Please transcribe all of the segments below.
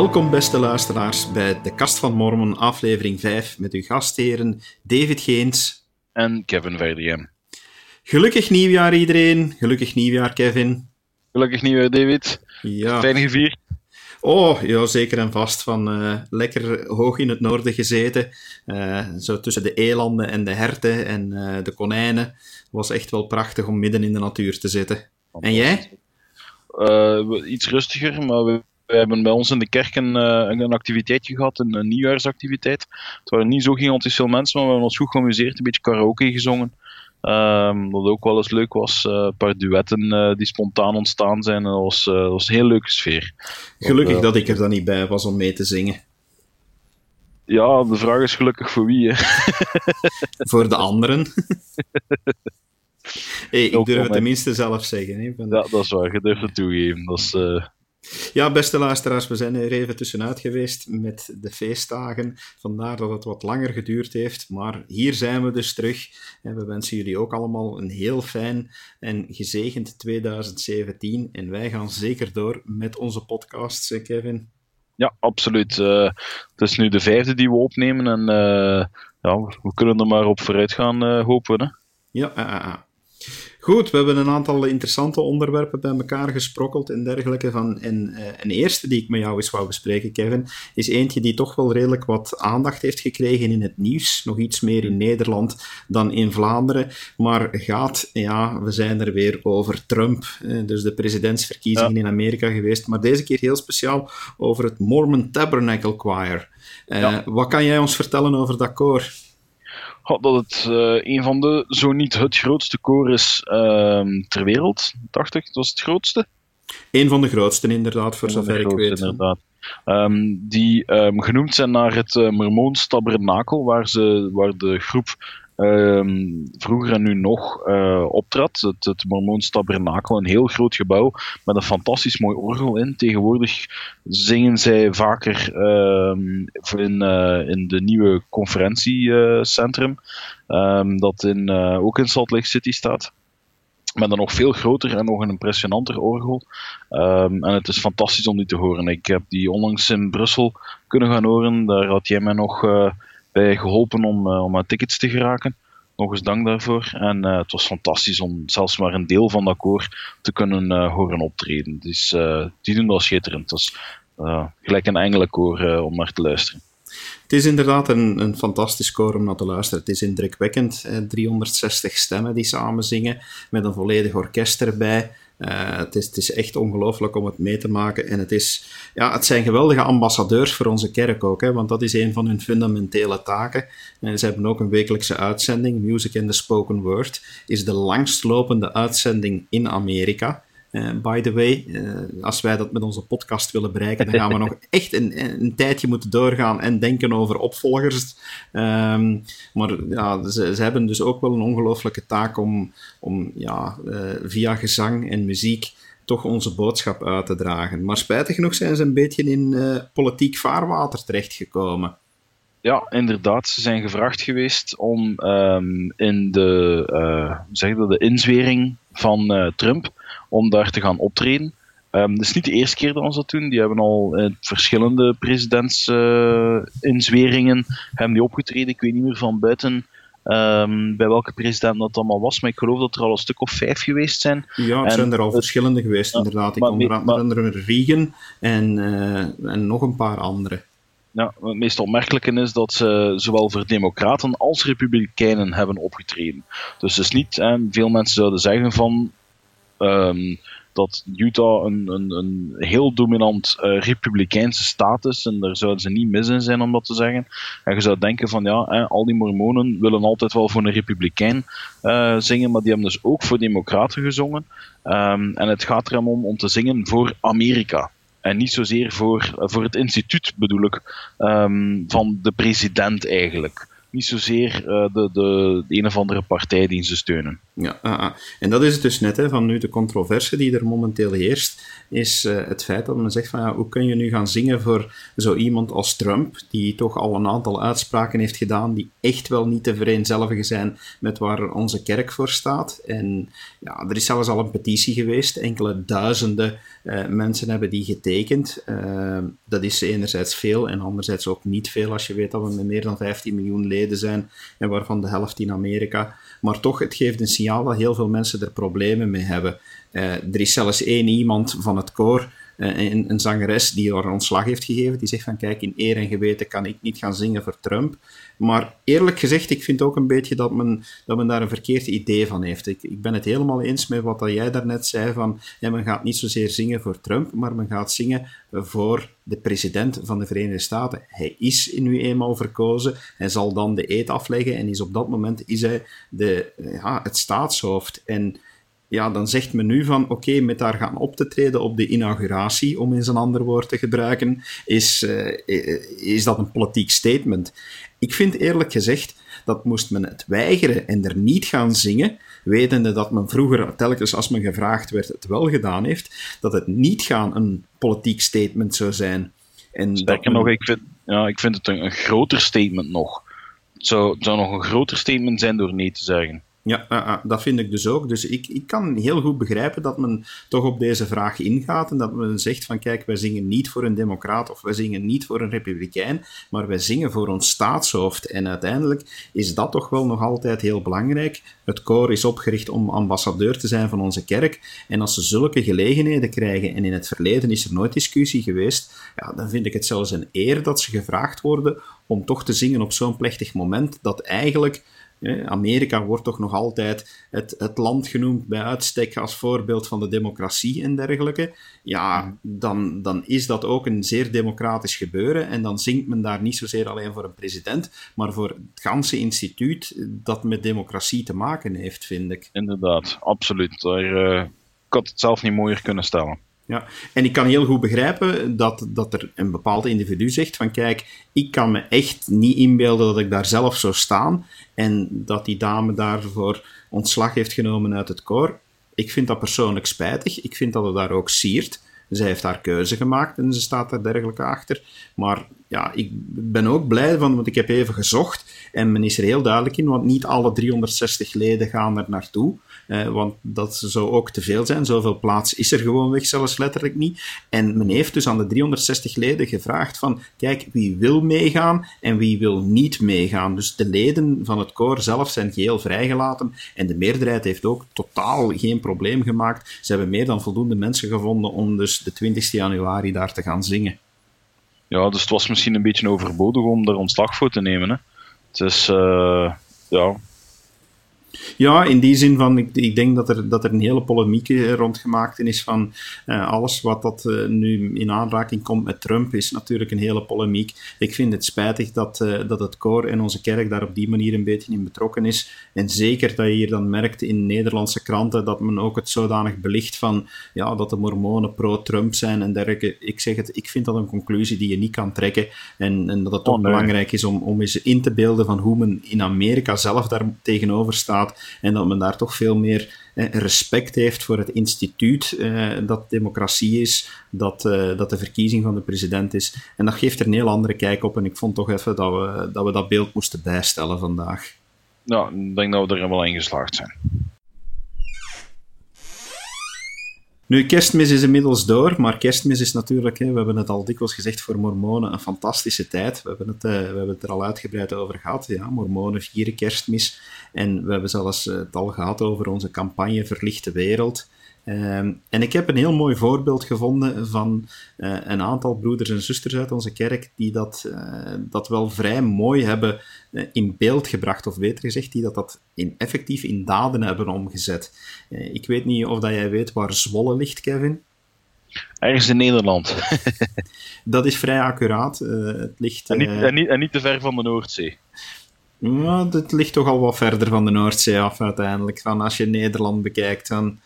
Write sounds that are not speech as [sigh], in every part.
Welkom beste luisteraars bij de Kast van Mormon, aflevering 5, met uw gastheren David Geens en Kevin Verdiem. Gelukkig nieuwjaar iedereen, gelukkig nieuwjaar Kevin. Gelukkig nieuwjaar David. Ja. Fijn gevierd. Oh, ja, zeker en vast. Van uh, lekker hoog in het noorden gezeten. Uh, zo tussen de elanden en de herten en uh, de konijnen. Was echt wel prachtig om midden in de natuur te zitten. En jij? iets rustiger, maar we, we, hebben bij ons in de kerk een, een activiteitje gehad, een, een, nieuwjaarsactiviteit. Het waren niet zo gigantisch veel mensen, maar we hebben ons goed geamuseerd. Een beetje karaoke gezongen. Um, wat ook wel eens leuk was, uh, een paar duetten uh, die spontaan ontstaan zijn. Dat was, uh, dat was een heel leuke sfeer. Gelukkig dat, dat ik er dan niet bij was om mee te zingen. Ja, de vraag is gelukkig voor wie. Hè? [laughs] voor de anderen. [laughs] hey, ik durf het tenminste zelf zeggen. Hè, van... Ja, dat is waar. Je durft het toegeven. Dat is, ja, beste luisteraars, we zijn er even tussenuit geweest met de feestdagen. Vandaar dat het wat langer geduurd heeft. Maar hier zijn we dus terug. En we wensen jullie ook allemaal een heel fijn en gezegend 2017. En wij gaan zeker door met onze podcasts, Kevin. Ja, absoluut. Uh, het is nu de vijfde die we opnemen. En uh, ja, we kunnen er maar op vooruit gaan, uh, hopen. Hè? Ja, Goed, we hebben een aantal interessante onderwerpen bij elkaar gesprokkeld en dergelijke. Van, en uh, een eerste die ik met jou eens wou bespreken, Kevin, is eentje die toch wel redelijk wat aandacht heeft gekregen in het nieuws. Nog iets meer in Nederland dan in Vlaanderen. Maar gaat, ja, we zijn er weer over Trump, uh, dus de presidentsverkiezingen in Amerika geweest. Maar deze keer heel speciaal over het Mormon Tabernacle Choir. Uh, ja. Wat kan jij ons vertellen over dat koor? Dat het uh, een van de, zo niet het grootste koor is uh, ter wereld, dacht ik. Dat was het grootste. Een van de grootste, inderdaad, voor zover ik weet. Inderdaad. Um, die um, genoemd zijn naar het uh, Mormoons tabernakel, waar, ze, waar de groep vroeger en nu nog uh, optrad. Het, het Mormoons Tabernakel, een heel groot gebouw met een fantastisch mooi orgel in. Tegenwoordig zingen zij vaker um, in, uh, in de nieuwe conferentiecentrum, um, dat in, uh, ook in Salt Lake City staat met een nog veel groter en nog een impressionanter orgel. En het is fantastisch om die te horen. Ik heb die onlangs in Brussel kunnen gaan horen. Daar had jij mij nog bij geholpen om, uh, om aan tickets te geraken. Nog eens dank daarvoor. En uh, het was fantastisch om zelfs maar een deel van dat koor te kunnen uh, horen optreden. Dus die doen dat schitterend. Dat is gelijk een engelenkoor om naar te luisteren. Het is inderdaad een, een fantastisch koor om naar te luisteren. Het is indrukwekkend. 360 stemmen die samen zingen, met een volledig orkest erbij. Uh, het, is, echt ongelooflijk om het mee te maken. En het, is, ja, het zijn geweldige ambassadeurs voor onze kerk ook, hè, want dat is een van hun fundamentele taken. En ze hebben ook een wekelijkse uitzending. Music and the Spoken Word is de langstlopende uitzending in Amerika. Uh, by the way, uh, als wij dat met onze podcast willen bereiken, dan gaan we nog [laughs] echt een, een, tijdje moeten doorgaan en denken over opvolgers. Um, maar ja, ze, ze, hebben dus ook wel een ongelooflijke taak om, om ja, uh, via gezang en muziek toch onze boodschap uit te dragen. Maar spijtig genoeg zijn ze een beetje in politiek vaarwater terechtgekomen. Ja, inderdaad. Ze zijn gevraagd geweest om um, in de, zeg dat, de inzwering van Trump om daar te gaan optreden. Um, het is niet de eerste keer dat ze dat doen. Die hebben al in verschillende presidentsinzweringen uh, hebben die opgetreden. Ik weet niet meer van buiten um, bij welke president dat allemaal was, maar ik geloof dat er al een stuk of vijf geweest zijn. Ja, er zijn er al verschillende geweest, inderdaad. Ik onder andere Reagan en, en nog een paar andere. Ja, het meest opmerkelijke is dat ze zowel voor democraten als republikeinen hebben opgetreden. Dus het is niet, veel mensen zouden zeggen van um, dat Utah een, een, een heel dominant uh, republikeinse staat is. En daar zouden ze niet mis in zijn om dat te zeggen. En je zou denken van ja, hè, al die mormonen willen altijd wel voor een republikein uh, zingen, maar die hebben dus ook voor democraten gezongen. Um, en het gaat er om om te zingen voor Amerika. En niet zozeer voor, voor het instituut, bedoel ik, um, van de president eigenlijk. Niet zozeer uh, de, de, de, een of andere partij die ze steunen. Ja, ah, ah. en dat is het dus net, hè, van nu de controverse die er momenteel heerst, is uh, het feit dat men zegt van ja, hoe kun je nu gaan zingen voor zo iemand als Trump, die toch al een aantal uitspraken heeft gedaan die echt wel niet te vereenzelvigen zijn met waar onze kerk voor staat. En ja, er is zelfs al een petitie geweest, enkele duizenden uh, mensen hebben die getekend. Dat is enerzijds veel en anderzijds ook niet veel als je weet dat we met meer dan 15 miljoen zijn en waarvan de helft in Amerika. Maar toch, het geeft een signaal dat heel veel mensen er problemen mee hebben. Uh, er is zelfs één iemand van het koor een, een, zangeres die haar ontslag heeft gegeven, die zegt van kijk, in eer en geweten kan ik niet gaan zingen voor Trump. Maar eerlijk gezegd, ik vind ook een beetje dat men, dat men daar een verkeerd idee van heeft. Ik, ik ben het helemaal eens met wat dat jij daarnet zei van ja, men gaat niet zozeer zingen voor Trump, maar men gaat zingen voor de president van de Verenigde Staten. Hij is nu eenmaal verkozen, hij zal dan de eet afleggen en is op dat moment is hij de, ja, het staatshoofd. En ja, dan zegt men nu van oké, met daar gaan op te treden op de inauguratie, om eens een ander woord te gebruiken, is, uh, is dat een politiek statement. Ik vind eerlijk gezegd dat moest men het weigeren en er niet gaan zingen, wetende dat men vroeger telkens als men gevraagd werd het wel gedaan heeft, dat het niet gaan een politiek statement zou zijn. En Sterker nog, ik vind, ja, ik vind het een, een groter statement nog. Het zou, het zou nog een groter statement zijn door nee te zeggen. Ja, uh, uh, dat vind ik dus ook. Dus ik, ik kan heel goed begrijpen dat men toch op deze vraag ingaat en dat men zegt van kijk, wij zingen niet voor een democraat of wij zingen niet voor een republikein, maar wij zingen voor ons staatshoofd. En uiteindelijk is dat toch wel nog altijd heel belangrijk. Het koor is opgericht om ambassadeur te zijn van onze kerk en als ze zulke gelegenheden krijgen, en in het verleden is er nooit discussie geweest, ja, dan vind ik het zelfs een eer dat ze gevraagd worden om toch te zingen op zo'n plechtig moment dat eigenlijk Amerika wordt toch nog altijd het, het land genoemd bij uitstek als voorbeeld van de democratie en dergelijke. Ja, dan, dan is dat ook een zeer democratisch gebeuren. En dan zingt men daar niet zozeer alleen voor een president, maar voor het ganse instituut dat met democratie te maken heeft, vind ik. Inderdaad, absoluut. Daar, uh, ik had het zelf niet mooier kunnen stellen. Ja, en ik kan heel goed begrijpen dat, dat er een bepaald individu zegt van kijk, ik kan me echt niet inbeelden dat ik daar zelf zou staan en dat die dame daarvoor ontslag heeft genomen uit het koor. Ik vind dat persoonlijk spijtig. Ik vind dat het daar ook siert. Zij heeft haar keuze gemaakt en ze staat daar dergelijke achter. Maar ja, ik ben ook blij van, want ik heb even gezocht en men is er heel duidelijk in, want niet alle 360 leden gaan er naartoe. Eh, want dat zou ook te veel zijn. Zoveel plaats is er gewoonweg zelfs letterlijk niet. En men heeft dus aan de 360 leden gevraagd van, kijk, wie wil meegaan en wie wil niet meegaan. Dus de leden van het koor zelf zijn geheel vrijgelaten en de meerderheid heeft ook totaal geen probleem gemaakt. Ze hebben meer dan voldoende mensen gevonden om dus de 20 januari daar te gaan zingen. Ja, dus het was misschien een beetje overbodig om er ontslag voor te nemen. Hè? Het is, uh, ja, ja, in die zin van, ik, ik denk dat er, dat er een hele polemiek eh, rondgemaakt is van uh, alles wat dat uh, nu in aanraking komt met Trump is natuurlijk een hele polemiek. Ik vind het spijtig dat, uh, dat het koor en onze kerk daar op die manier een beetje in betrokken is. En zeker dat je hier dan merkt in Nederlandse kranten dat men ook het zodanig belicht van ja, dat de mormonen pro-Trump zijn en dergelijke. Ik zeg het, ik vind dat een conclusie die je niet kan trekken en, en dat het toch oh, belangrijk is om, om eens in te beelden van hoe men in Amerika zelf daar tegenover staat en dat men daar toch veel meer respect heeft voor het instituut eh, dat democratie is, dat, eh, dat de verkiezing van de president is. En dat geeft er een heel andere kijk op en ik vond toch even dat we dat, we dat beeld moesten bijstellen vandaag. Ja, ik denk dat we er wel in geslaagd zijn. Nu, kerstmis is inmiddels door, maar kerstmis is natuurlijk, hè, we hebben het al dikwijls gezegd, voor mormonen een fantastische tijd. We hebben het, uh, we hebben het er al uitgebreid over gehad. Ja, mormonen vieren kerstmis. En we hebben zelfs uh, het al gehad over onze campagne Verlichte Wereld. Ehm, en ik heb een heel mooi voorbeeld gevonden van uh, een aantal broeders en zusters uit onze kerk die dat, uh, dat wel vrij mooi hebben uh, in beeld gebracht, of beter gezegd, die dat, dat in, effectief in daden hebben omgezet. ik weet niet of dat jij weet waar Zwolle ligt, Kevin. Ergens in Nederland. [laughs] dat is vrij accuraat. het ligt, en, niet, en, niet, en niet te ver van de Noordzee. Ja, het ligt toch al wat verder van de Noordzee af uiteindelijk. Van als je Nederland bekijkt, dan...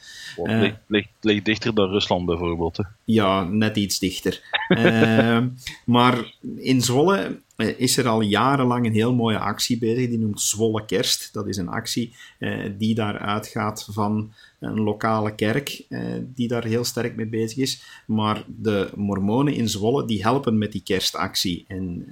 Uh, ligt, ligt, ligt, dichter dan Rusland bijvoorbeeld. Hè? Ja, net iets dichter. uh, [laughs] maar in Zwolle eh, is er al jarenlang een heel mooie actie bezig. Die noemt Zwolle Kerst. Dat is een actie uh, die daar uitgaat van een lokale kerk die daar heel sterk mee bezig is. Maar de mormonen in Zwolle die helpen met die kerstactie. En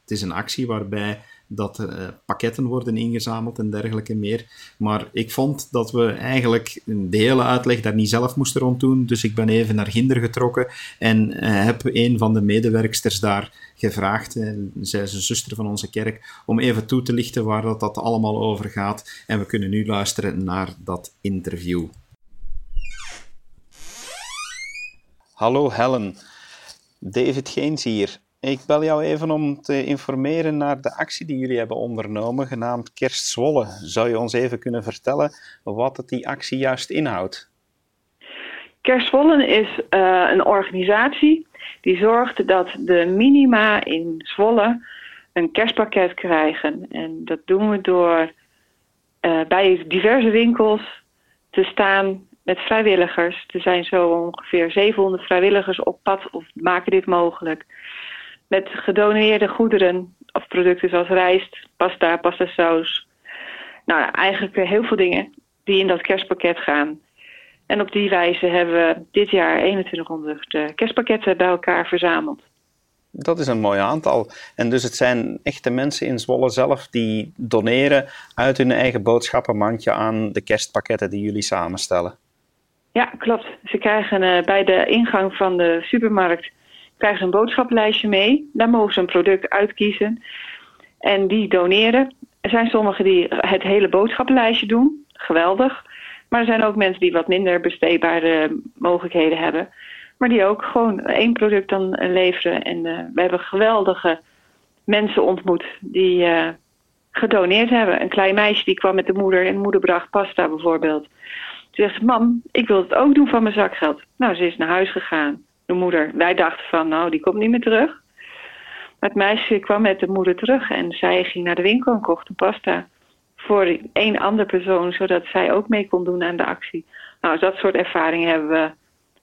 het is een actie waarbij dat er uh, pakketten worden ingezameld en dergelijke meer. Maar ik vond dat we eigenlijk de hele uitleg daar niet zelf moesten rond doen. Dus ik ben even naar Ginder getrokken en uh, heb een van de medewerksters daar gevraagd, uh, zij is een zuster van onze kerk, om even toe te lichten waar dat, dat allemaal over gaat. En we kunnen nu luisteren naar dat interview. Hallo Helen, David Geens hier. Ik bel jou even om te informeren naar de actie die jullie hebben ondernomen, genaamd Kerst Zwolle. Zou je ons even kunnen vertellen wat die actie juist inhoudt? Kerst Zwolle is uh, een organisatie die zorgt dat de minima in Zwolle een kerstpakket krijgen. En dat doen we door uh, bij diverse winkels te staan met vrijwilligers. Er zijn zo ongeveer 700 vrijwilligers op pad of maken dit mogelijk met gedoneerde goederen of producten zoals rijst, pasta, pasta saus. Nou, eigenlijk heel veel dingen die in dat kerstpakket gaan. En op die wijze hebben we dit jaar 2100 eh, kerstpakketten bij elkaar verzameld. Dat is een mooi aantal. En dus het zijn echte mensen in Zwolle zelf die doneren uit hun eigen boodschappenmandje aan de kerstpakketten die jullie samenstellen. Ja, klopt. Ze krijgen uh, bij de ingang van de supermarkt krijgen ze een boodschappenlijstje mee. Daar mogen ze een product uitkiezen. En die doneren. Er zijn sommigen die het hele boodschappenlijstje doen. Geweldig. Maar er zijn ook mensen die wat minder besteedbare mogelijkheden hebben. Maar die ook gewoon één product dan leveren. En uh, we hebben geweldige mensen ontmoet die uh, gedoneerd hebben. Een klein meisje die kwam met de moeder en de moeder bracht pasta bijvoorbeeld. Ze zegt, mam, ik wil het ook doen van mijn zakgeld. Nou, ze is naar huis gegaan de moeder. Wij dachten van, nou, die komt niet meer terug. Maar het meisje kwam met de moeder terug en zij ging naar de winkel en kocht een pasta voor één andere persoon, zodat zij ook mee kon doen aan de actie. Nou, dat soort ervaringen hebben we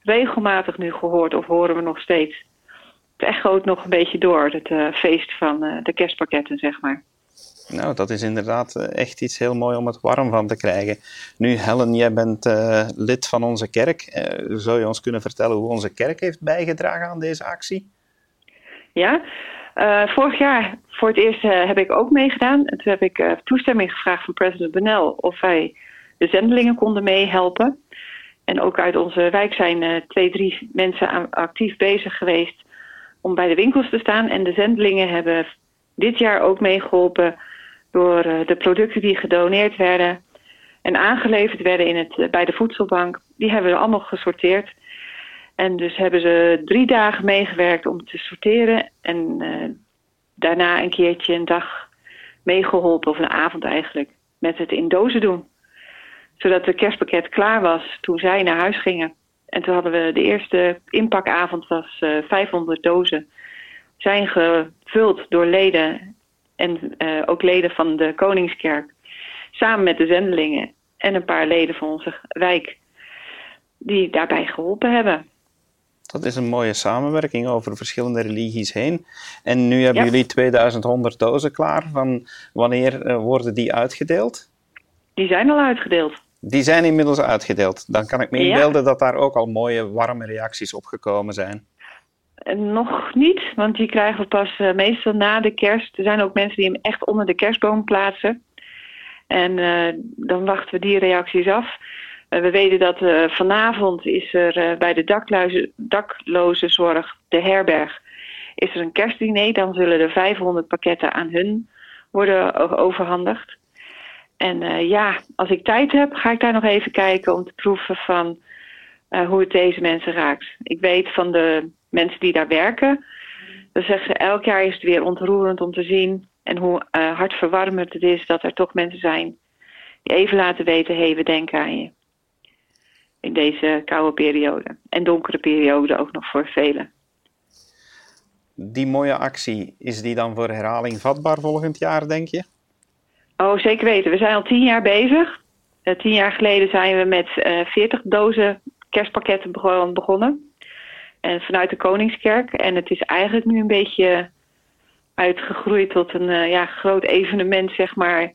regelmatig nu gehoord of horen we nog steeds. Het echoot nog een beetje door, het uh, feest van uh, de kerstpakketten, zeg maar. Nou, dat is inderdaad eh, echt iets heel mooi om het warm van te krijgen. Nu, Helen, jij bent uh, lid van onze kerk. Uh, zou je ons kunnen vertellen hoe onze kerk heeft bijgedragen aan deze actie? Ja, vorig jaar voor het eerst heb ik ook meegedaan. En toen heb ik toestemming gevraagd van president Benel of wij de zendelingen konden meehelpen. En ook uit onze wijk zijn twee, drie mensen actief bezig geweest om bij de winkels te staan. En de zendelingen hebben dit jaar ook meegeholpen door uh, de producten die gedoneerd werden en aangeleverd werden in het, uh, bij de voedselbank. Die hebben we allemaal gesorteerd. En dus hebben ze drie dagen meegewerkt om te sorteren. En uh, daarna een keertje een dag meegeholpen, of een avond eigenlijk, met het in dozen doen. Zodat het kerstpakket klaar was toen zij naar huis gingen. En toen hadden we de eerste inpakavond was 500 dozen. Zijn gevuld door leden en uh, ook leden van de Koningskerk, samen met de zendelingen en een paar leden van onze wijk, die daarbij geholpen hebben. Dat is een mooie samenwerking over verschillende religies heen. En nu hebben ja. jullie 2100 dozen klaar. Van wanneer uh, worden die uitgedeeld? Die zijn al uitgedeeld. Die zijn inmiddels uitgedeeld. Dan kan ik me inbeelden ja. dat daar ook al mooie warme reacties op gekomen zijn. Nog niet, want die krijgen we pas uh, meestal na de kerst. Er zijn ook mensen die hem echt onder de kerstboom plaatsen. En uh, dan wachten we die reacties af. Uh, we weten dat vanavond is er bij de dakloze, daklozenzorg, de herberg, is er een kerstdiner. Dan zullen er 500 pakketten aan hun worden overhandigd. En ja, als ik tijd heb, ga ik daar nog even kijken om te proeven van hoe het deze mensen raakt. Ik weet van de mensen die daar werken. Dan zeggen ze, elk jaar is het weer ontroerend om te zien en hoe uh, hartverwarmend het is dat er toch mensen zijn die even laten weten, hé, hey, we denken aan je. In deze koude periode. En donkere periode ook nog voor velen. Die mooie actie, is die dan voor herhaling vatbaar volgend jaar, denk je? Oh, zeker weten. We zijn al tien jaar bezig. Uh, tien jaar geleden zijn we met uh, 40 dozen kerstpakketten begonnen. En vanuit de Koningskerk. En het is eigenlijk nu een beetje uitgegroeid tot een uh, ja, groot evenement, zeg maar.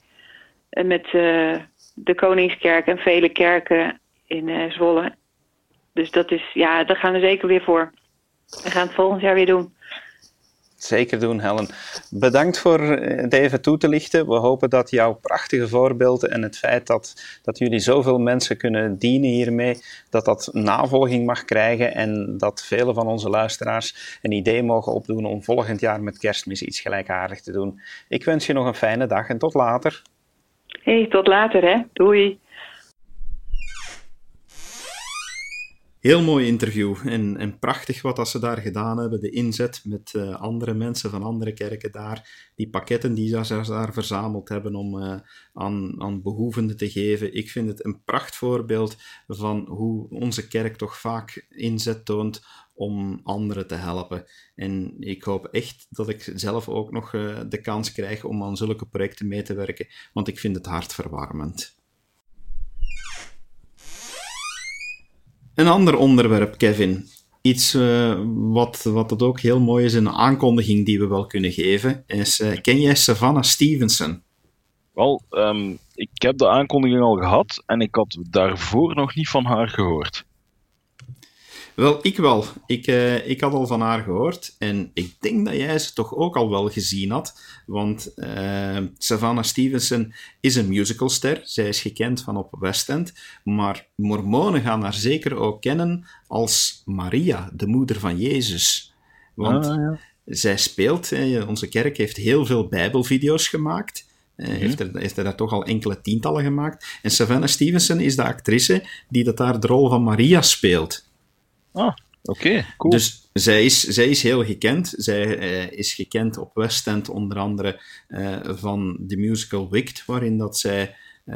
met de Koningskerk en vele kerken in Zwolle. Dus dat is, ja, daar gaan we zeker weer voor. We gaan het volgend jaar weer doen. Zeker doen, Helen. Bedankt voor het even toe te lichten. We hopen dat jouw prachtige voorbeelden en het feit dat, dat jullie zoveel mensen kunnen dienen hiermee, dat dat navolging mag krijgen en dat vele van onze luisteraars een idee mogen opdoen om volgend jaar met kerstmis iets gelijkaardigs te doen. Ik wens je nog een fijne dag en tot later. Hey, tot later hè. Doei. Heel mooi interview en, en prachtig wat dat ze daar gedaan hebben. De inzet met uh, andere mensen van andere kerken daar. Die pakketten die ze daar verzameld hebben om uh, aan, aan behoevenden te geven. Ik vind het een prachtvoorbeeld van hoe onze kerk toch vaak inzet toont om anderen te helpen. En ik hoop echt dat ik zelf ook nog uh, de kans krijg om aan zulke projecten mee te werken, want ik vind het hartverwarmend. Een ander onderwerp, Kevin. Iets uh, wat, wat het ook heel mooi is, een aankondiging die we wel kunnen geven, is: uh, ken jij Savannah Stevenson? Wel, um, ik heb de aankondiging al gehad en ik had daarvoor nog niet van haar gehoord. Wel, ik wel. Ik, uh, ik had al van haar gehoord. En ik denk dat jij ze toch ook al wel gezien had. Want uh, Savannah Stevenson is een musicalster. Zij is gekend van op West End. Maar mormonen gaan haar zeker ook kennen als Maria, de moeder van Jezus. Want ah, ja. zij speelt, eh, onze kerk heeft heel veel Bijbelvideo's gemaakt. Uh, mm -hmm. heeft, er, heeft er daar toch al enkele tientallen gemaakt. En Savannah Stevenson is de actrice die dat daar de rol van Maria speelt. Ah, oké, okay, cool. Dus zij is, zij is heel gekend. Zij uh, is gekend op West End onder andere uh, van de musical Wicked, waarin dat zij uh,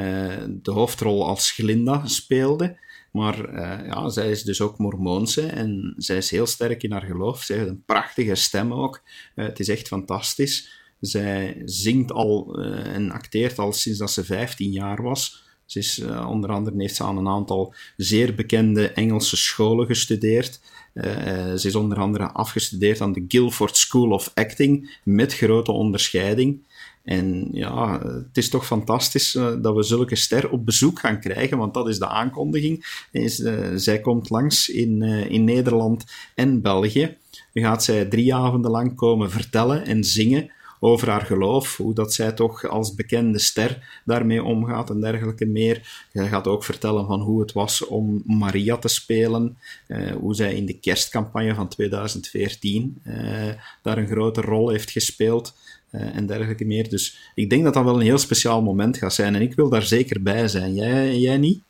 de hoofdrol als Glinda speelde. Maar ja, zij is dus ook Mormoonse en zij is heel sterk in haar geloof. Zij heeft een prachtige stem ook. het is echt fantastisch. Zij zingt al en acteert al sinds dat ze 15 jaar was. Ze is, uh, onder andere heeft ze aan een aantal zeer bekende Engelse scholen gestudeerd. Uh, ze is onder andere afgestudeerd aan de Guildford School of Acting met grote onderscheiding. En ja, het is toch fantastisch dat we zulke ster op bezoek gaan krijgen, want dat is de aankondiging. Zij komt langs in, in Nederland en België. Dan gaat zij drie avonden lang komen vertellen en zingen over haar geloof, hoe dat zij toch als bekende ster daarmee omgaat en dergelijke meer. Hij gaat ook vertellen van hoe het was om Maria te spelen, eh, hoe zij in de kerstcampagne van 2014 eh, daar een grote rol heeft gespeeld. Uh, en dergelijke meer. Dus ik denk dat dat wel een heel speciaal moment gaat zijn. En ik wil daar zeker bij zijn. Jij, jij niet?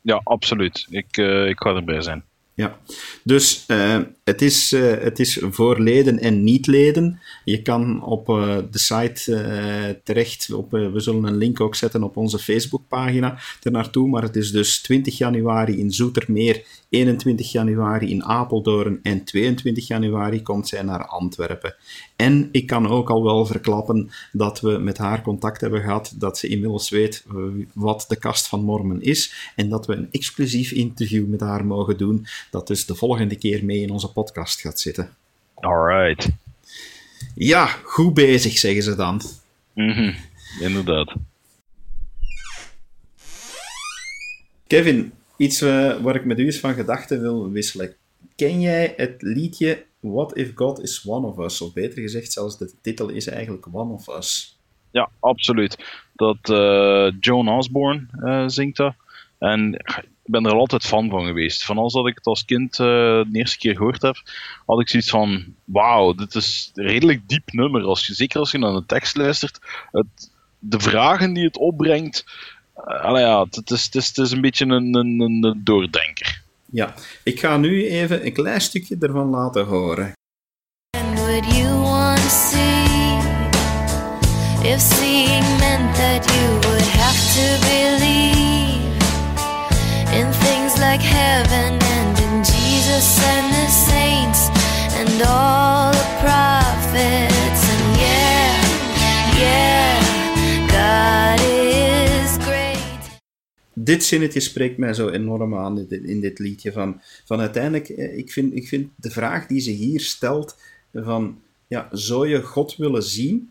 Ja, absoluut. Ik, uh, ik ga erbij zijn. Ja, dus uh, het, is, uh, het is voor leden en niet-leden. Je kan op uh, de site terecht, op, we zullen een link ook zetten op onze Facebookpagina ernaartoe, maar het is dus 20 januari in Zoetermeer, 21 januari in Apeldoorn en 22 januari komt zij naar Antwerpen. En ik kan ook al wel verklappen dat we met haar contact hebben gehad, dat ze inmiddels weet wat de kast van Mormon is en dat we een exclusief interview met haar mogen doen, dat dus de volgende keer mee in onze podcast gaat zitten. Alright. Ja, goed bezig, zeggen ze dan. Mhm, inderdaad. Kevin, iets uh, waar ik met u eens van gedachten wil wisselen. Ken jij het liedje What If God Is One of Us? Of beter gezegd, zelfs de titel is eigenlijk One of Us. Ja, absoluut. Dat uh, Joan Osborne uh, zingt dat. En ik ben er altijd fan van geweest. Van als dat ik het als kind uh, de eerste keer gehoord heb, had ik zoiets van: wauw, dit is een redelijk diep nummer. Als je, zeker als je naar de tekst luistert, het, de vragen die het opbrengt. Uh, ja, het is, is een beetje een, een, een doordenker. Ja, ik ga nu even een klein stukje ervan laten horen. If seeing meant that you would have to believe in things like heaven and in Jesus and the saints and all the prophets dit zinnetje spreekt mij zo enorm aan in dit, liedje. Van, van uiteindelijk, eh, ik vind, ik vind de vraag die ze hier stelt: van ja, zou je God willen zien?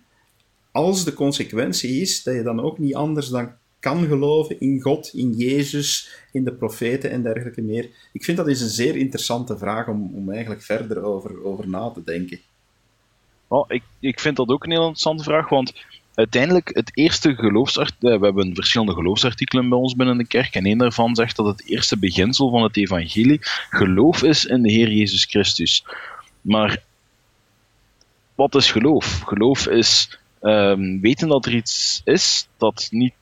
Als de consequentie is dat je dan ook niet anders dan kan geloven in God, in Jezus, in de profeten en dergelijke meer. Ik vind dat is een zeer interessante vraag om, om eigenlijk verder over, over na te denken. Oh, ik, ik vind dat ook een heel interessante vraag, want uiteindelijk het eerste geloofsartikel, eh, we hebben verschillende geloofsartikelen bij ons binnen de kerk en een daarvan zegt dat het eerste beginsel van het evangelie geloof is in de Heer Jezus Christus. Maar wat is geloof? Geloof is um, weten dat er iets is dat niet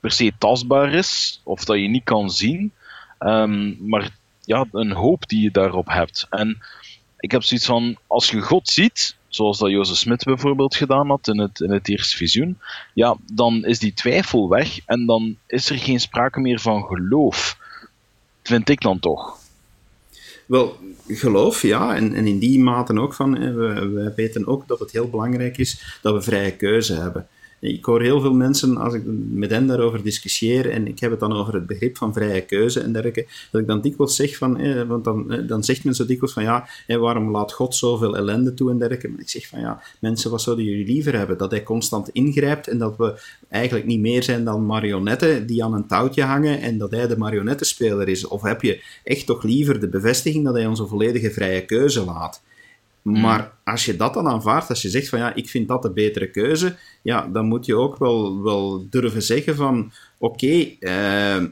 per se tastbaar is, of dat je niet kan zien, um, maar ja, een hoop die je daarop hebt. En ik heb zoiets van, als je God ziet, zoals dat Jozef Smit bijvoorbeeld gedaan had in het, in het eerste visioen, ja, dan is die twijfel weg en dan is er geen sprake meer van geloof. Vind ik dan toch. Wel, geloof, ja, en, en in die mate ook van, we, we weten ook dat het heel belangrijk is dat we vrije keuze hebben. Ik hoor heel veel mensen, als ik met hen daarover discussieer, en ik heb het dan over het begrip van vrije keuze en dergelijke, dat ik dan dikwijls zeg van, eh, want dan, eh, dan zegt men zo dikwijls van, ja, eh, waarom laat God zoveel ellende toe en dergelijke? Maar ik zeg van, ja, mensen, wat zouden jullie liever hebben? Dat hij constant ingrijpt en dat we eigenlijk niet meer zijn dan marionetten die aan een touwtje hangen en dat hij de marionettenspeler is? Of heb je echt toch liever de bevestiging dat hij onze volledige vrije keuze laat? Hmm. Maar als je dat dan aanvaardt, als je zegt van ja, ik vind dat de betere keuze, ja, dan moet je ook wel, wel durven zeggen van oké, uh,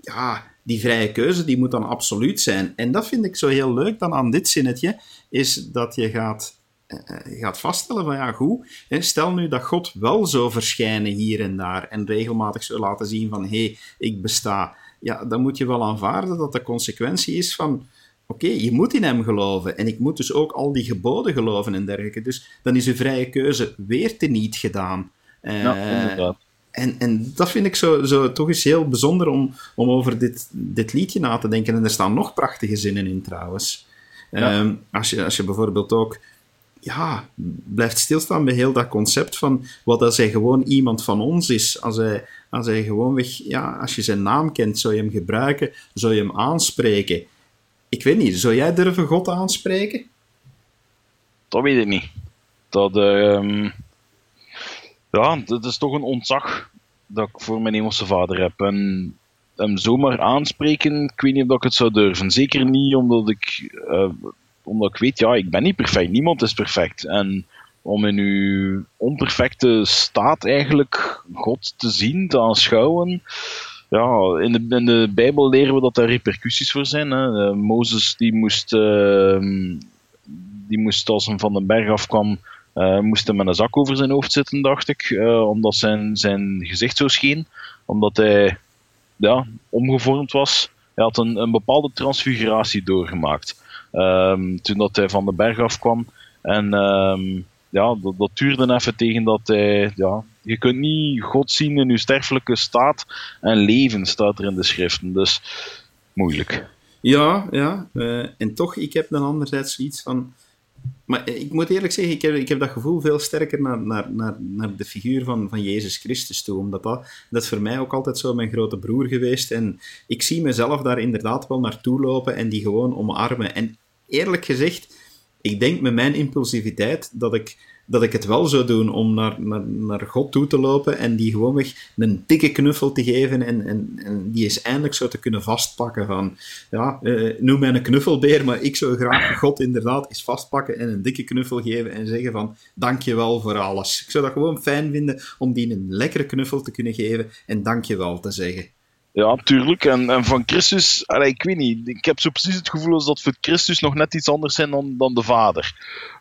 ja, die vrije keuze die moet dan absoluut zijn. En dat vind ik zo heel leuk dan aan dit zinnetje, is dat je gaat, uh, gaat vaststellen van ja, goed, hè, stel nu dat God wel zou verschijnen hier en daar en regelmatig zou laten zien van hé, hey, ik besta. Ja, dan moet je wel aanvaarden dat de consequentie is van oké, je moet in hem geloven. En ik moet dus ook al die geboden geloven en dergelijke. Dus dan is uw vrije keuze weer te niet gedaan. Uh, ja, inderdaad. En, en dat vind ik zo, zo toch eens heel bijzonder om, om over dit, dit liedje na te denken. En er staan nog prachtige zinnen in trouwens. Ehm, als, je, als je bijvoorbeeld ook ja, blijft stilstaan bij heel dat concept van wat als hij gewoon iemand van ons is. Als hij, als hij gewoon weg, ja, als je zijn naam kent, zou je hem gebruiken, zou je hem aanspreken. Ik weet niet, zou jij durven God aanspreken? Dat weet ik niet. Dat, uh, ja, dat is toch een ontzag dat ik voor mijn hemelse vader heb. En hem zomaar aanspreken, ik weet niet of ik het zou durven. Zeker niet omdat ik, uh, omdat ik weet, ja, ik ben niet perfect. Niemand is perfect. En om in uw onperfecte staat eigenlijk God te zien, te aanschouwen ja, in de, in de Bijbel leren we dat er repercussies voor zijn. Hè. Uh, Mozes die moest, uh, die moest als hij van de berg afkwam, uh, moest hij met een zak over zijn hoofd zitten, dacht ik. Uh, omdat zijn, zijn gezicht zo scheen. Omdat hij ja, omgevormd was. Hij had een, een bepaalde transfiguratie doorgemaakt. Ehm, toen dat hij van de berg afkwam. En ehm, ja, dat, dat duurde even tegen dat hij ja, je kunt niet God zien in uw sterfelijke staat en leven, staat er in de schriften. Dus moeilijk. Ja, ja. Uh, en toch, ik heb dan anderzijds iets van. Maar ik moet eerlijk zeggen, ik heb, ik heb dat gevoel veel sterker naar, naar, naar, naar de figuur van, van Jezus Christus toe. Omdat dat, dat is voor mij ook altijd zo mijn grote broer geweest. En ik zie mezelf daar inderdaad wel naartoe lopen en die gewoon omarmen. En eerlijk gezegd, ik denk met mijn impulsiviteit dat ik dat ik het wel zou doen om naar, naar, naar God toe te lopen en die gewoonweg een dikke knuffel te geven en, en, en die is eindelijk zo te kunnen vastpakken van, ja, uh, noem mij een knuffelbeer, maar ik zou graag God inderdaad eens vastpakken en een dikke knuffel geven en zeggen van, dankjewel voor alles. Ik zou dat gewoon fijn vinden om die een lekkere knuffel te kunnen geven en dankjewel te zeggen. Ja, tuurlijk. En, en van Christus, allee, ik weet niet. Ik heb zo precies het gevoel dat voor Christus nog net iets anders zijn dan, dan de Vader.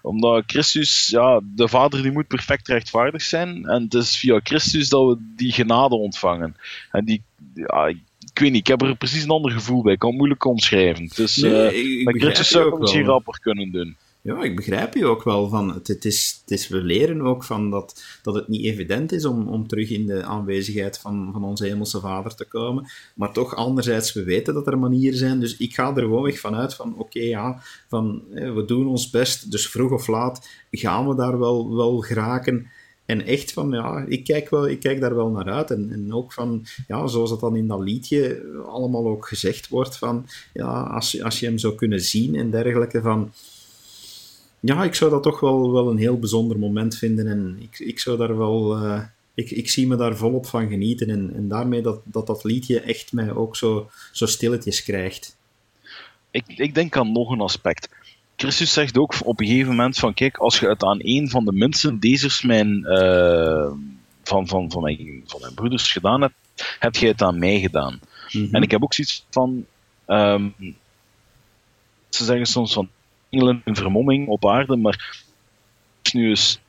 Omdat Christus, ja, de Vader die moet perfect rechtvaardig zijn. En het is via Christus dat we die genade ontvangen. En die, ja, ik, weet niet, ik heb er precies een ander gevoel bij. Ik kan het moeilijk omschrijven. Dus nee, uh, met Christus zou ik het misschien rapper kunnen doen. Ja, ik begrijp je ook wel. Van, het, het, is, het is, we leren ook van dat, dat het niet evident is om, om terug in de aanwezigheid van, van onze hemelse vader te komen. Maar toch, anderzijds, we weten dat er manieren zijn. Dus ik ga er gewoon weg vanuit van, oké, ja, van, we doen ons best. Dus vroeg of laat gaan we daar wel, wel geraken. En echt van, ja, ik kijk, wel, ik kijk daar wel naar uit. En, en ook van, ja, zoals het dan in dat liedje allemaal ook gezegd wordt, van, ja, als, als je hem zou kunnen zien en dergelijke, van ja, ik zou dat toch wel, wel een heel bijzonder moment vinden. En ik, ik zou daar wel. Uh, ik, ik zie me daar volop van genieten. En, en daarmee dat, dat dat liedje echt mij ook zo, zo stilletjes krijgt. Ik, ik denk aan nog een aspect. Christus zegt ook op een gegeven moment van kijk, als je het aan een van de minste dezers mijn, uh, van, van, van, mijn, van mijn broeders gedaan hebt, heb jij het aan mij gedaan. Mm -hmm. En ik heb ook zoiets van, um, ze zeggen soms van, engelen in vermomming op aarde, maar nu eens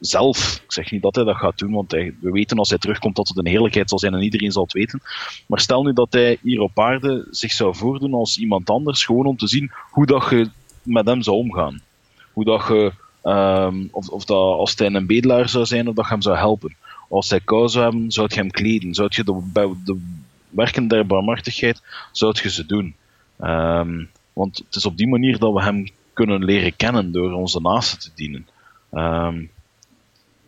zelf, ik zeg niet dat hij dat gaat doen, want we weten als hij terugkomt dat het een heerlijkheid zal zijn en iedereen zal het weten. Maar stel nu dat hij hier op aarde zich zou voordoen als iemand anders, gewoon om te zien hoe dat je met hem zou omgaan. Hoe dat je, um, of, of dat als hij een bedelaar zou zijn, of dat je hem zou helpen. Als hij kou zou hebben, zou je hem kleden. Zou je de, de werken der barmhartigheid, zou je ze doen. Um, want het is op die manier dat we hem kunnen leren kennen door onze naasten te dienen. Um,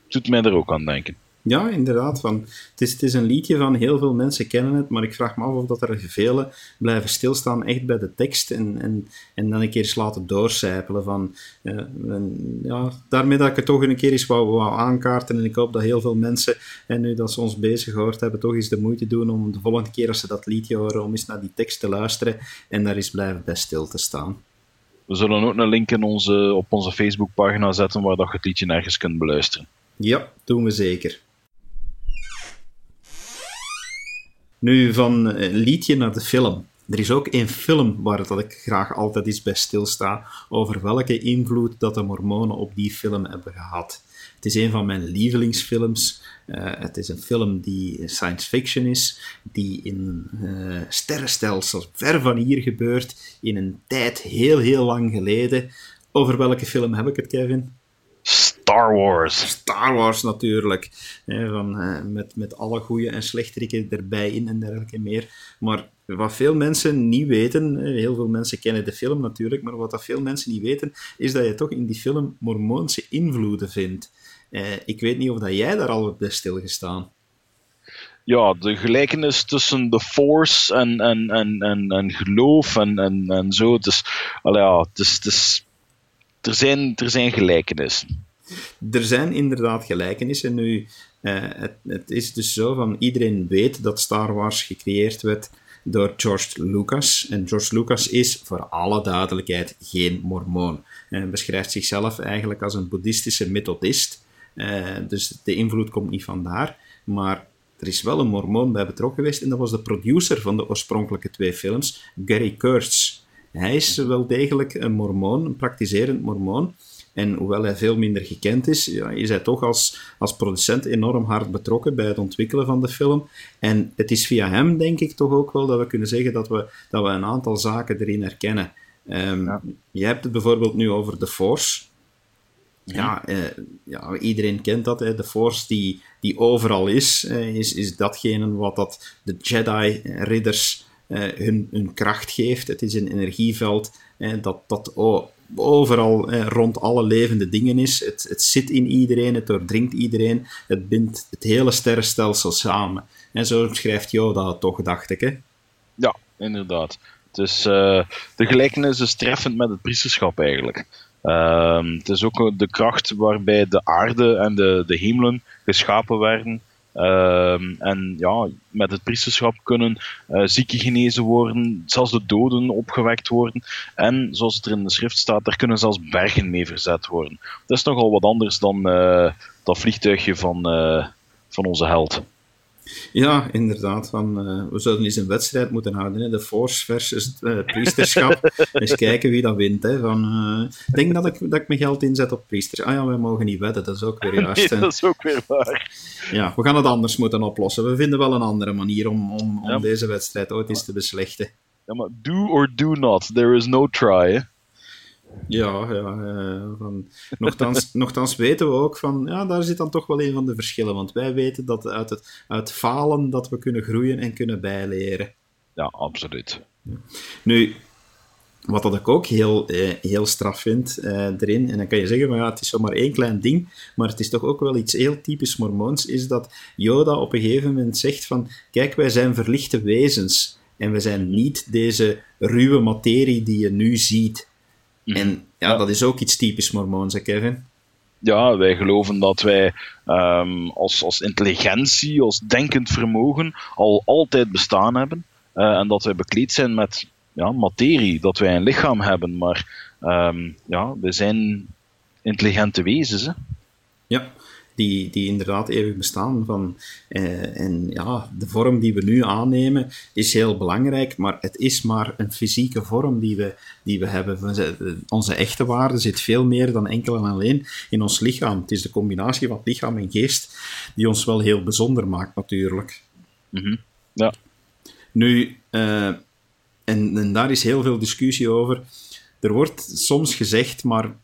doet mij er ook aan denken. Ja, inderdaad. Van, het, is, het is een liedje van heel veel mensen kennen het, maar ik vraag me af of dat er velen blijven stilstaan echt bij de tekst en, en, en dan een keer laten doorcijpelen. Van, en, ja, daarmee dat ik het toch een keer eens wou, wou aankaarten en ik hoop dat heel veel mensen, en nu dat ze ons bezig gehoord hebben, toch eens de moeite doen om de volgende keer als ze dat liedje horen, om eens naar die tekst te luisteren en daar eens blijven bij stil te staan. We zullen ook een link in onze, op onze Facebookpagina zetten waar dat je het liedje nergens kunt beluisteren. Ja, doen we zeker. Nu, van een liedje naar de film. Er is ook een film waar dat ik graag altijd eens bij stilsta over welke invloed dat de mormonen op die film hebben gehad. Het is een van mijn lievelingsfilms. Uh, het is een film die science fiction is, die in uh, sterrenstelsels ver van hier gebeurt, in een tijd heel, heel lang geleden. Over welke film heb ik het, Kevin? Star Wars. Star Wars natuurlijk. Van, uh, met, met alle goede en slechteriken erbij in en dergelijke meer. Maar wat veel mensen niet weten, heel veel mensen kennen de film natuurlijk, maar wat dat veel mensen niet weten, is dat je toch in die film mormoonse invloeden vindt. Uh, ik weet niet of dat jij daar al op bent stilgestaan. Ja, de gelijkenis tussen de Force en, en, en, en, en geloof en, en, en zo. Dus, ja, het is, het is, er, zijn, er zijn gelijkenissen. Er zijn inderdaad gelijkenissen. Nu, uh, het, het, is dus zo van iedereen weet dat Star Wars gecreëerd werd door George Lucas. En George Lucas is, voor alle duidelijkheid, geen mormoon. Hij beschrijft zichzelf eigenlijk als een boeddhistische methodist. Uh, dus de invloed komt niet vandaar. Maar er is wel een mormoon bij betrokken geweest en dat was de producer van de oorspronkelijke twee films, Gary Kurtz. Hij is wel degelijk een mormoon, een praktiserend mormoon. En hoewel hij veel minder gekend is, ja, is hij toch als, als producent enorm hard betrokken bij het ontwikkelen van de film. En het is via hem, denk ik, toch ook wel dat we kunnen zeggen dat we, dat we een aantal zaken erin herkennen. Um, ja. Je hebt het bijvoorbeeld nu over The Force. Ja, uh, ja, iedereen kent dat. Hè. De Force die, die overal is, uh, is, is datgene wat dat de Jedi-ridders uh, hun, hun kracht geeft. Het is een energieveld dat, dat oh, overal rond alle levende dingen is. Het, het zit in iedereen, het doordringt iedereen. Het bindt het hele sterrenstelsel samen. En zo schrijft Yoda het toch, dacht ik. Hè? Ja, inderdaad. Dus de gelijkenis is treffend met het priesterschap eigenlijk. Um, het is ook de kracht waarbij de aarde en de, de hemelen geschapen werden. Um, en ja, met het priesterschap kunnen uh, zieken genezen worden, zelfs de doden opgewekt worden. En zoals het er in de schrift staat, daar kunnen zelfs bergen mee verzet worden. Dat is nogal wat anders dan uh, dat vliegtuigje van, uh, van onze held. Ja, inderdaad. Van, uh, we zouden eens een wedstrijd moeten houden. Hè? De Force versus het uh, priesterschap. [laughs] eens kijken wie dat wint. Hè? Van, uh, ik denk dat ik, dat ik mijn geld inzet op priesters. Ah ja, wij mogen niet wedden. Dat is ook weer [laughs] juist. Nee, dat is ook weer waar. Ja, we gaan het anders moeten oplossen. We vinden wel een andere manier om, om, om ja. deze wedstrijd ooit eens te beslechten. Ja, maar do or do not. There is no try. Ja, ja uh, van, nogthans, [laughs] nogthans weten we ook van, ja, daar zit dan toch wel een van de verschillen. Want wij weten dat uit, het, uit falen dat we kunnen groeien en kunnen bijleren. Ja, absoluut. Nu, wat dat ik ook heel, eh, heel straf vind eh, erin, en dan kan je zeggen, van, ja, het is zomaar één klein ding, maar het is toch ook wel iets heel typisch Mormoons, is dat Yoda op een gegeven moment zegt van, kijk, wij zijn verlichte wezens, en we zijn niet deze ruwe materie die je nu ziet. Mhm. En ja, dat is ook iets typisch Mormoons, hè, Kevin? Ja, wij geloven dat wij ehm, als, als intelligentie, als denkend vermogen, al altijd bestaan hebben. eh, en dat wij bekleed zijn met ja, materie, dat wij een lichaam hebben. Maar ehm, ja, we zijn intelligente wezens. Hè? Ja, die, die inderdaad eeuwig bestaan. Van, eh, en ja, de vorm die we nu aannemen is heel belangrijk, maar het is maar een fysieke vorm die we, die we hebben. Onze echte waarde zit veel meer dan enkel en alleen in ons lichaam. Het is de combinatie van lichaam en geest die ons wel heel bijzonder maakt, natuurlijk. Mhm. Ja. Nu, eh, en, en daar is heel veel discussie over. Er wordt soms gezegd, maar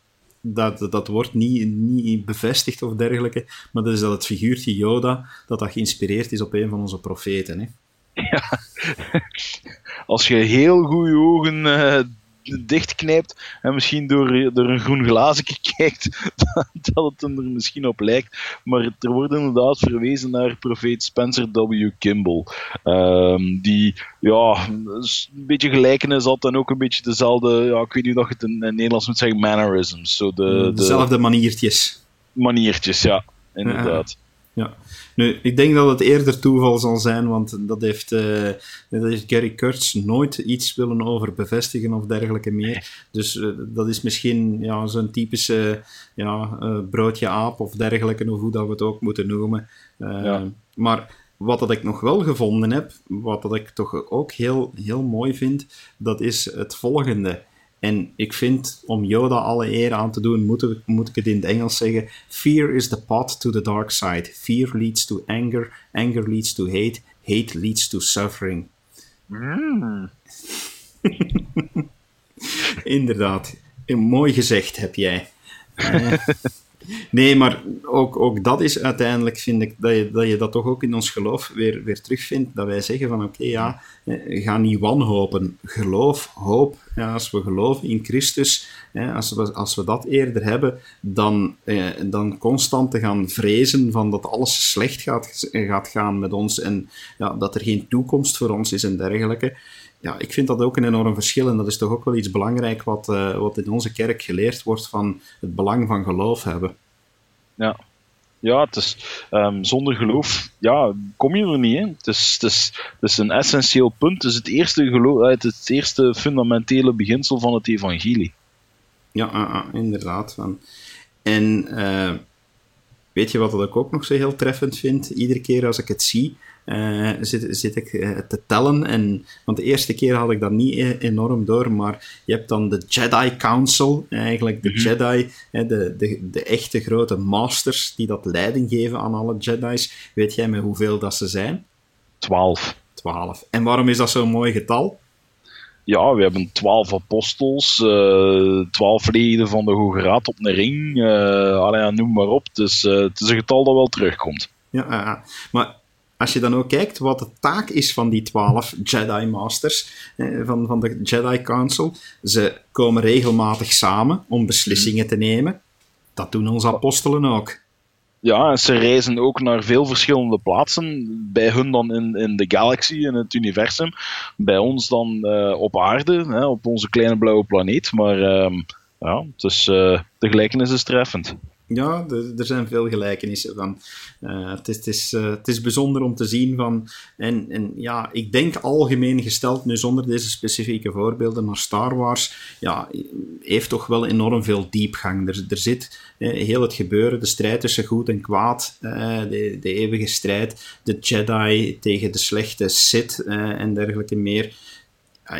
dat, dat wordt niet, niet bevestigd of dergelijke, maar dat is dat het figuurtje Yoda, dat dat geïnspireerd is op een van onze profeten. Hè? [laughs] Als je heel goed je ogen eh, dichtknijpt en misschien door, door een groen glazen [laughs] kijkt, dat het er misschien op lijkt. Maar er wordt inderdaad verwezen naar profeet Spencer W. Kimball. ehm, die ja, een beetje gelijkenis had en ook een beetje dezelfde, ja, ik weet niet dat je het in, in Nederlands moet zeggen, mannerisms. Zo de, de Dezelfde maniertjes. maniertjes, ja, inderdaad. Ja. Nu, ik denk dat het eerder toeval zal zijn, want dat heeft, eh, dat heeft Gary Kurtz nooit iets willen over bevestigen of dergelijke meer. Dus eh, dat is misschien ja, zo'n typische ja, eh, broodje aap of dergelijke, of hoe dat we het ook moeten noemen. Ja. Maar wat dat ik nog wel gevonden heb, wat dat ik toch ook heel, heel mooi vind, dat is het volgende. En ik vind, om Yoda alle eer aan te doen, moet, ik- moet ik het in het Engels zeggen. Fear is the path to the dark side. Fear leads to anger. Anger leads to hate. Hate leads to suffering. Mm. [laughs] Inderdaad. Eh, Mooi gezegd heb jij. [laughs] Eh, nee, maar ook, ook dat is uiteindelijk, vind ik, dat je, dat toch ook in ons geloof weer, weer terugvindt. Dat wij zeggen van, oké, ja, ga niet wanhopen. Geloof, hoop. Ja, als we geloven in Christus, als, we, als we dat eerder hebben, dan, eh, dan constant te gaan vrezen van dat alles slecht gaat, gaat gaan met ons en ja, dat er geen toekomst voor ons is en dergelijke ja, ik vind dat ook een enorm verschil. En dat is toch ook wel iets belangrijk wat, eh, wat in onze kerk geleerd wordt van het belang van geloof hebben. Ja. Ja, het is, ehm, zonder geloof ja, kom je er niet. Hè. Het, is, het, is, het is een essentieel punt. Het is het eerste, geloof, eh, het, het eerste fundamentele beginsel van het evangelie. Ja, ah, ah, inderdaad. Van. En eh, weet je wat ik ook nog zo heel treffend vind? Iedere keer als ik het zie, eh, zit, zit ik eh, te tellen. En, want de eerste keer had ik dat niet e- enorm door, maar je hebt dan de Jedi Council, eigenlijk de Jedi, hè, de, de, de echte grote masters die dat leiding geven aan alle Jedi's. Weet jij met hoeveel dat ze zijn? Twaalf. 12. En waarom is dat zo'n mooi getal? Ja, we hebben twaalf apostels, eh, twaalf leden van de Hoge Raad op een ring. eh allee, ja, noem maar op. Dus eh, het is een getal dat wel terugkomt. Ja, ja, ja. maar als je dan ook kijkt wat de taak is van die twaalf Jedi Masters, eh, van, van de Jedi Council, ze komen regelmatig samen om beslissingen te nemen. Dat doen onze apostelen ook. Ja, ze reizen ook naar veel verschillende plaatsen. Bij hun dan in, in de galaxy, in het universum. Bij ons dan eh, op aarde, hè, op onze kleine blauwe planeet. Maar ehm, ja, eh, de gelijkenis is treffend. Ja, er, zijn veel gelijkenissen van. Eh, het, is, het, is, eh, het is bijzonder om te zien van. En, en ja, ik denk algemeen gesteld, nu zonder deze specifieke voorbeelden, maar Star Wars ja, heeft toch wel enorm veel diepgang. Er, er zit heel het gebeuren, de strijd tussen goed en kwaad, eh, de, de eeuwige strijd, de Jedi tegen de slechte Sith en dergelijke meer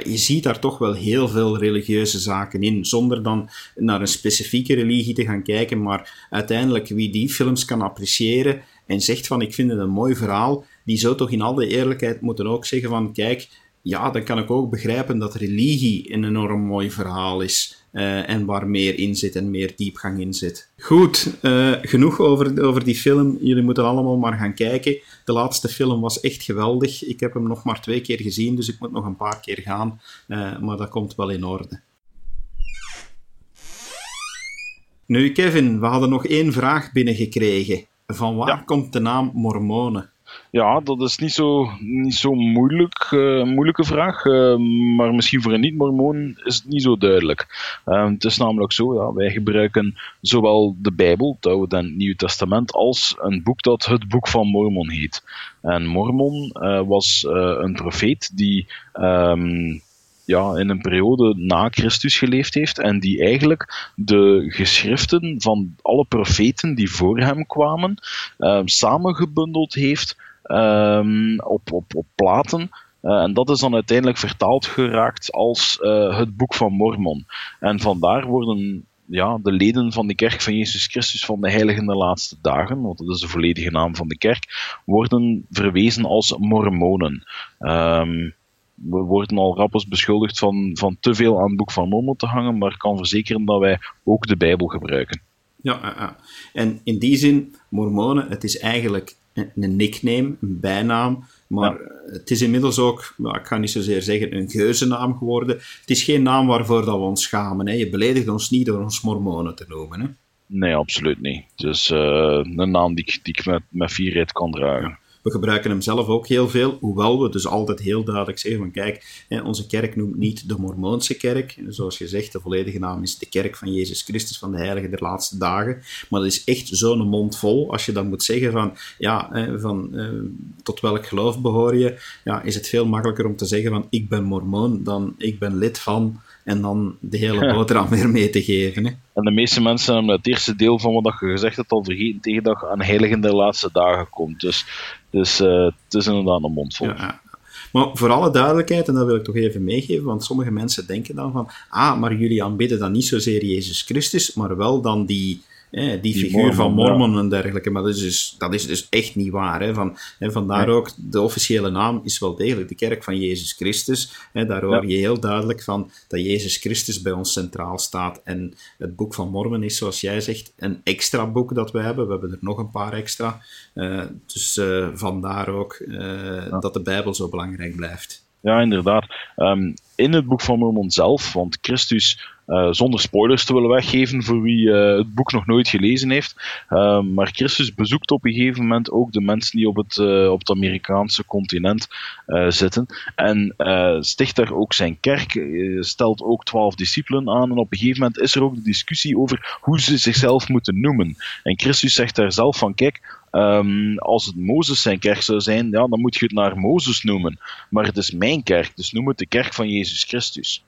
je ziet daar toch wel heel veel religieuze zaken in, zonder dan naar een specifieke religie te gaan kijken, maar uiteindelijk wie die films kan appreciëren en zegt van ik vind het een mooi verhaal, die zou toch in alle eerlijkheid moeten ook zeggen van kijk, ja, dan kan ik ook begrijpen dat religie een enorm mooi verhaal is. Eh, en waar meer in zit en meer diepgang in zit. Goed, eh, genoeg over, over die film. Jullie moeten allemaal maar gaan kijken. De laatste film was echt geweldig. Ik heb hem nog maar twee keer gezien, dus ik moet nog een paar keer gaan. Eh, maar dat komt wel in orde. Nu, Kevin, we hadden nog één vraag binnengekregen. Van waar komt de naam Mormonen? Ja, dat is niet zo, niet zo moeilijk, uh, moeilijke vraag. Uh, maar misschien voor een niet-mormoon is het niet zo duidelijk. Uh, het is namelijk zo, ja, wij gebruiken zowel de Bijbel, het Oude en het Testament, als een boek dat het Boek van Mormon heet. En Mormon was een profeet die um, ja, in een periode na Christus geleefd heeft en die eigenlijk de geschriften van alle profeten die voor hem kwamen uh, samengebundeld heeft um, op, op, op platen. Uh, en dat is dan uiteindelijk vertaald geraakt als uh, het Boek van Mormon. En vandaar worden ja, de leden van de kerk van Jezus Christus van de Heiligen de Laatste Dagen, want dat is de volledige naam van de kerk, worden verwezen als Mormonen. Um, we worden al rappels beschuldigd van, van te veel aan het boek van Mormon te hangen, maar ik kan verzekeren dat wij ook de Bijbel gebruiken. Ja. en in die zin, Mormonen, het is eigenlijk een nickname, een bijnaam, maar het is inmiddels ook, nou, ik ga niet zozeer zeggen een geuzennaam geworden. Het is geen naam waarvoor dat we ons schamen. Hè. Je beledigt ons niet door ons Mormonen te noemen. Hè. Nee, absoluut niet. Het is uh, een naam die, die ik met, met fierheid kan dragen. We gebruiken hem zelf ook heel veel, hoewel we dus altijd heel duidelijk zeggen van kijk, onze kerk noemt niet de Mormoonse kerk. Zoals je zegt, de volledige naam is de kerk van Jezus Christus van de Heilige der Laatste Dagen. Maar dat is echt zo'n mond vol. Als je dan moet zeggen van ja, van eh, tot welk geloof behoor je, ja, is het veel makkelijker om te zeggen van ik ben Mormoon dan ik ben lid van en dan de hele boterham weer mee te geven. Hè. En de meeste mensen hebben het eerste deel van wat je gezegd hebt al vergeten tegen dat je aan Heiligen der Laatste Dagen komt. Dus, dus uh, het is inderdaad een mondvol. Ja, maar voor alle duidelijkheid, en dat wil ik toch even meegeven, want sommige mensen denken dan van, ah, maar jullie aanbidden dan niet zozeer Jezus Christus, maar wel dan die, die, die, figuur van Mormon en dergelijke. Maar dat is dus, dat is dus echt niet waar. Hè. Van, hè, vandaar ook, de officiële naam is wel degelijk de kerk van Jezus Christus. Hè, daar hoor je heel duidelijk van dat Jezus Christus bij ons centraal staat. En het boek van Mormon is, zoals jij zegt, een extra boek dat we hebben. We hebben er nog een paar extra. Uh, dus uh, vandaar ook uh, ja. dat de Bijbel zo belangrijk blijft. Ja, inderdaad. Um, in het boek van Mormon zelf, want Christus uh, zonder spoilers te willen weggeven voor wie uh, het boek nog nooit gelezen heeft. Uh, maar Christus bezoekt op een gegeven moment ook de mensen die op het, op het Amerikaanse continent zitten. En sticht daar ook zijn kerk, stelt ook twaalf discipelen aan. En op een gegeven moment is er ook de discussie over hoe ze zichzelf moeten noemen. En Christus zegt daar zelf van: kijk. Um, als het Mozes zijn kerk zou zijn, ja, dan moet je het naar Mozes noemen. Maar het is mijn kerk, dus noem het de kerk van Jezus Christus.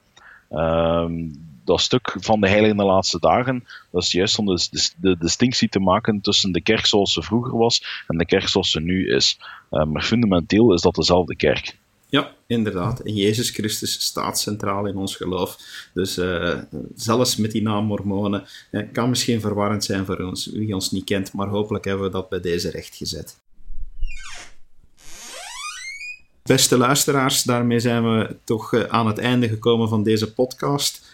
Um, dat stuk van de heilige laatste dagen, dat is juist om de, de, de, distinctie te maken tussen de kerk zoals ze vroeger was en de kerk zoals ze nu is. Uh, maar fundamenteel is dat dezelfde kerk. Ja, inderdaad. En Jezus Christus staat centraal in ons geloof. Dus uh, zelfs met die naam Mormonen uh, kan misschien verwarrend zijn voor ons, wie ons niet kent, maar hopelijk hebben we dat bij deze recht gezet. Beste luisteraars, daarmee zijn we toch aan het einde gekomen van deze podcast.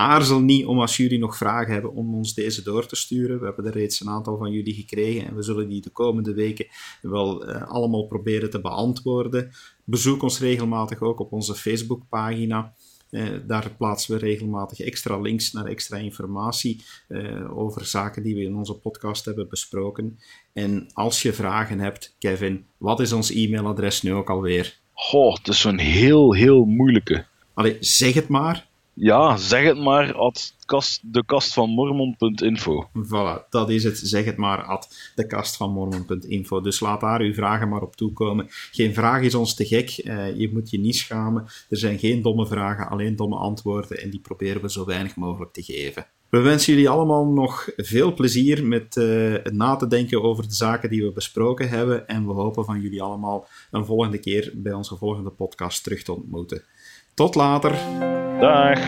Aarzel niet om als jullie nog vragen hebben om ons deze door te sturen. We hebben er reeds een aantal van jullie gekregen en we zullen die de komende weken wel uh, allemaal proberen te beantwoorden. Bezoek ons regelmatig ook op onze Facebookpagina. Uh, daar plaatsen we regelmatig extra links naar extra informatie uh, over zaken die we in onze podcast hebben besproken. En als je vragen hebt, Kevin, wat is ons e-mailadres nu ook alweer? Goh, het is zo'n heel, heel moeilijke. Allee, zeg het maar. Ja, zeg het maar at kast, dekastvanmormon.info. Voilà, dat is het. Zeg het maar at dekastvanmormon.info. Dus laat daar uw vragen maar op toekomen. Geen vraag is ons te gek. Uh, je moet je niet schamen. Er zijn geen domme vragen, alleen domme antwoorden. En die proberen we zo weinig mogelijk te geven. We wensen jullie allemaal nog veel plezier met het na te denken over de zaken die we besproken hebben. En we hopen van jullie allemaal een volgende keer bij onze volgende podcast terug te ontmoeten. Tot later. Dag.